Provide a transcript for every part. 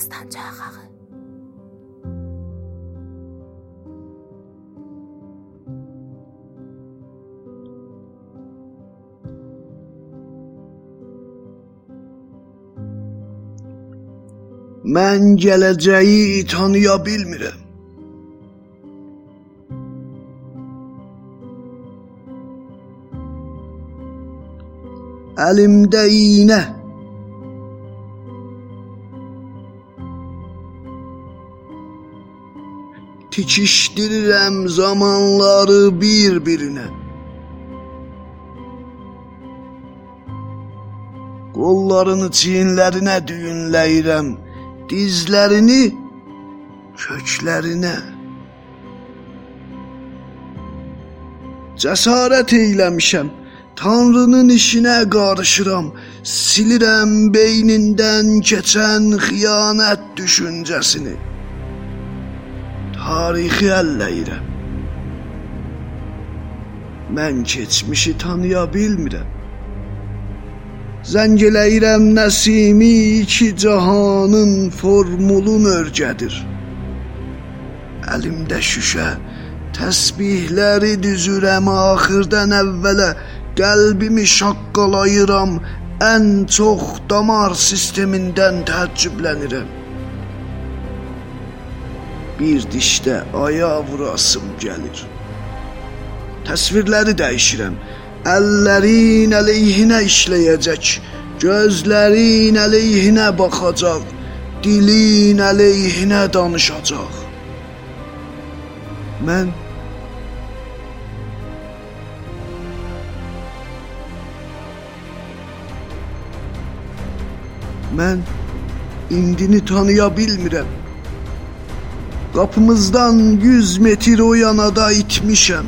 dastancağı. Mən gələcəyi tanıya bilmirəm. Əlimdə iynə. Tikişdirirəm zamanları bir-birinə. Qollarını çiyinlərinə düyünləyirəm, dizlərini köklərinə. Cəsarət eyləmişəm, Tanrının işinə qarışıram, silirəm beynindən keçən xiyanət düşüncəsini. Tarixi əlləyirəm. Mən keçmişi tanıya bilmirəm. Zəng eləyirəm Nəsimi iki cahanın formulun örgədir. Əlimdə şüşə, təsbihləri düzürəm axırdan əvvələ, qəlbimi şaqqalayıram, ən çox damar sistemindən təəccüblənirəm. Bir dişdə aya vurasım gəlir. Təsvirləri dəyişirəm. Əllərin əleyhinə işləyəcək, gözlərin əleyhinə baxacaq, dilin əleyhinə danışacaq. Mən Mən indini tanıya bilmirəm. Qapımızdan 100 metr o yanada itmişəm.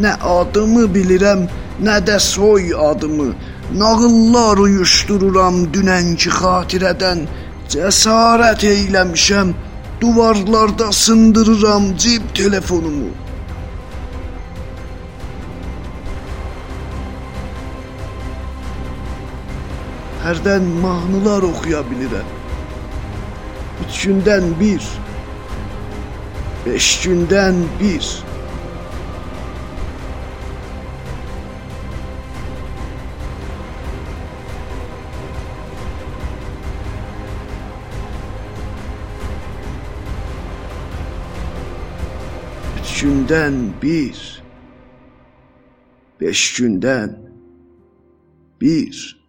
Nə adımı bilirəm, nə də soy adımı. Nağıllar uyuşdururam dünənki xatirədən. Cəsarət eyləmişəm, duvarlarda sındırıram cib telefonumu. Hərdən mahnılar oxuya bilirəm. Üç gündən bir, beş gündən bir. Üç gündən bir, beş gündən bir.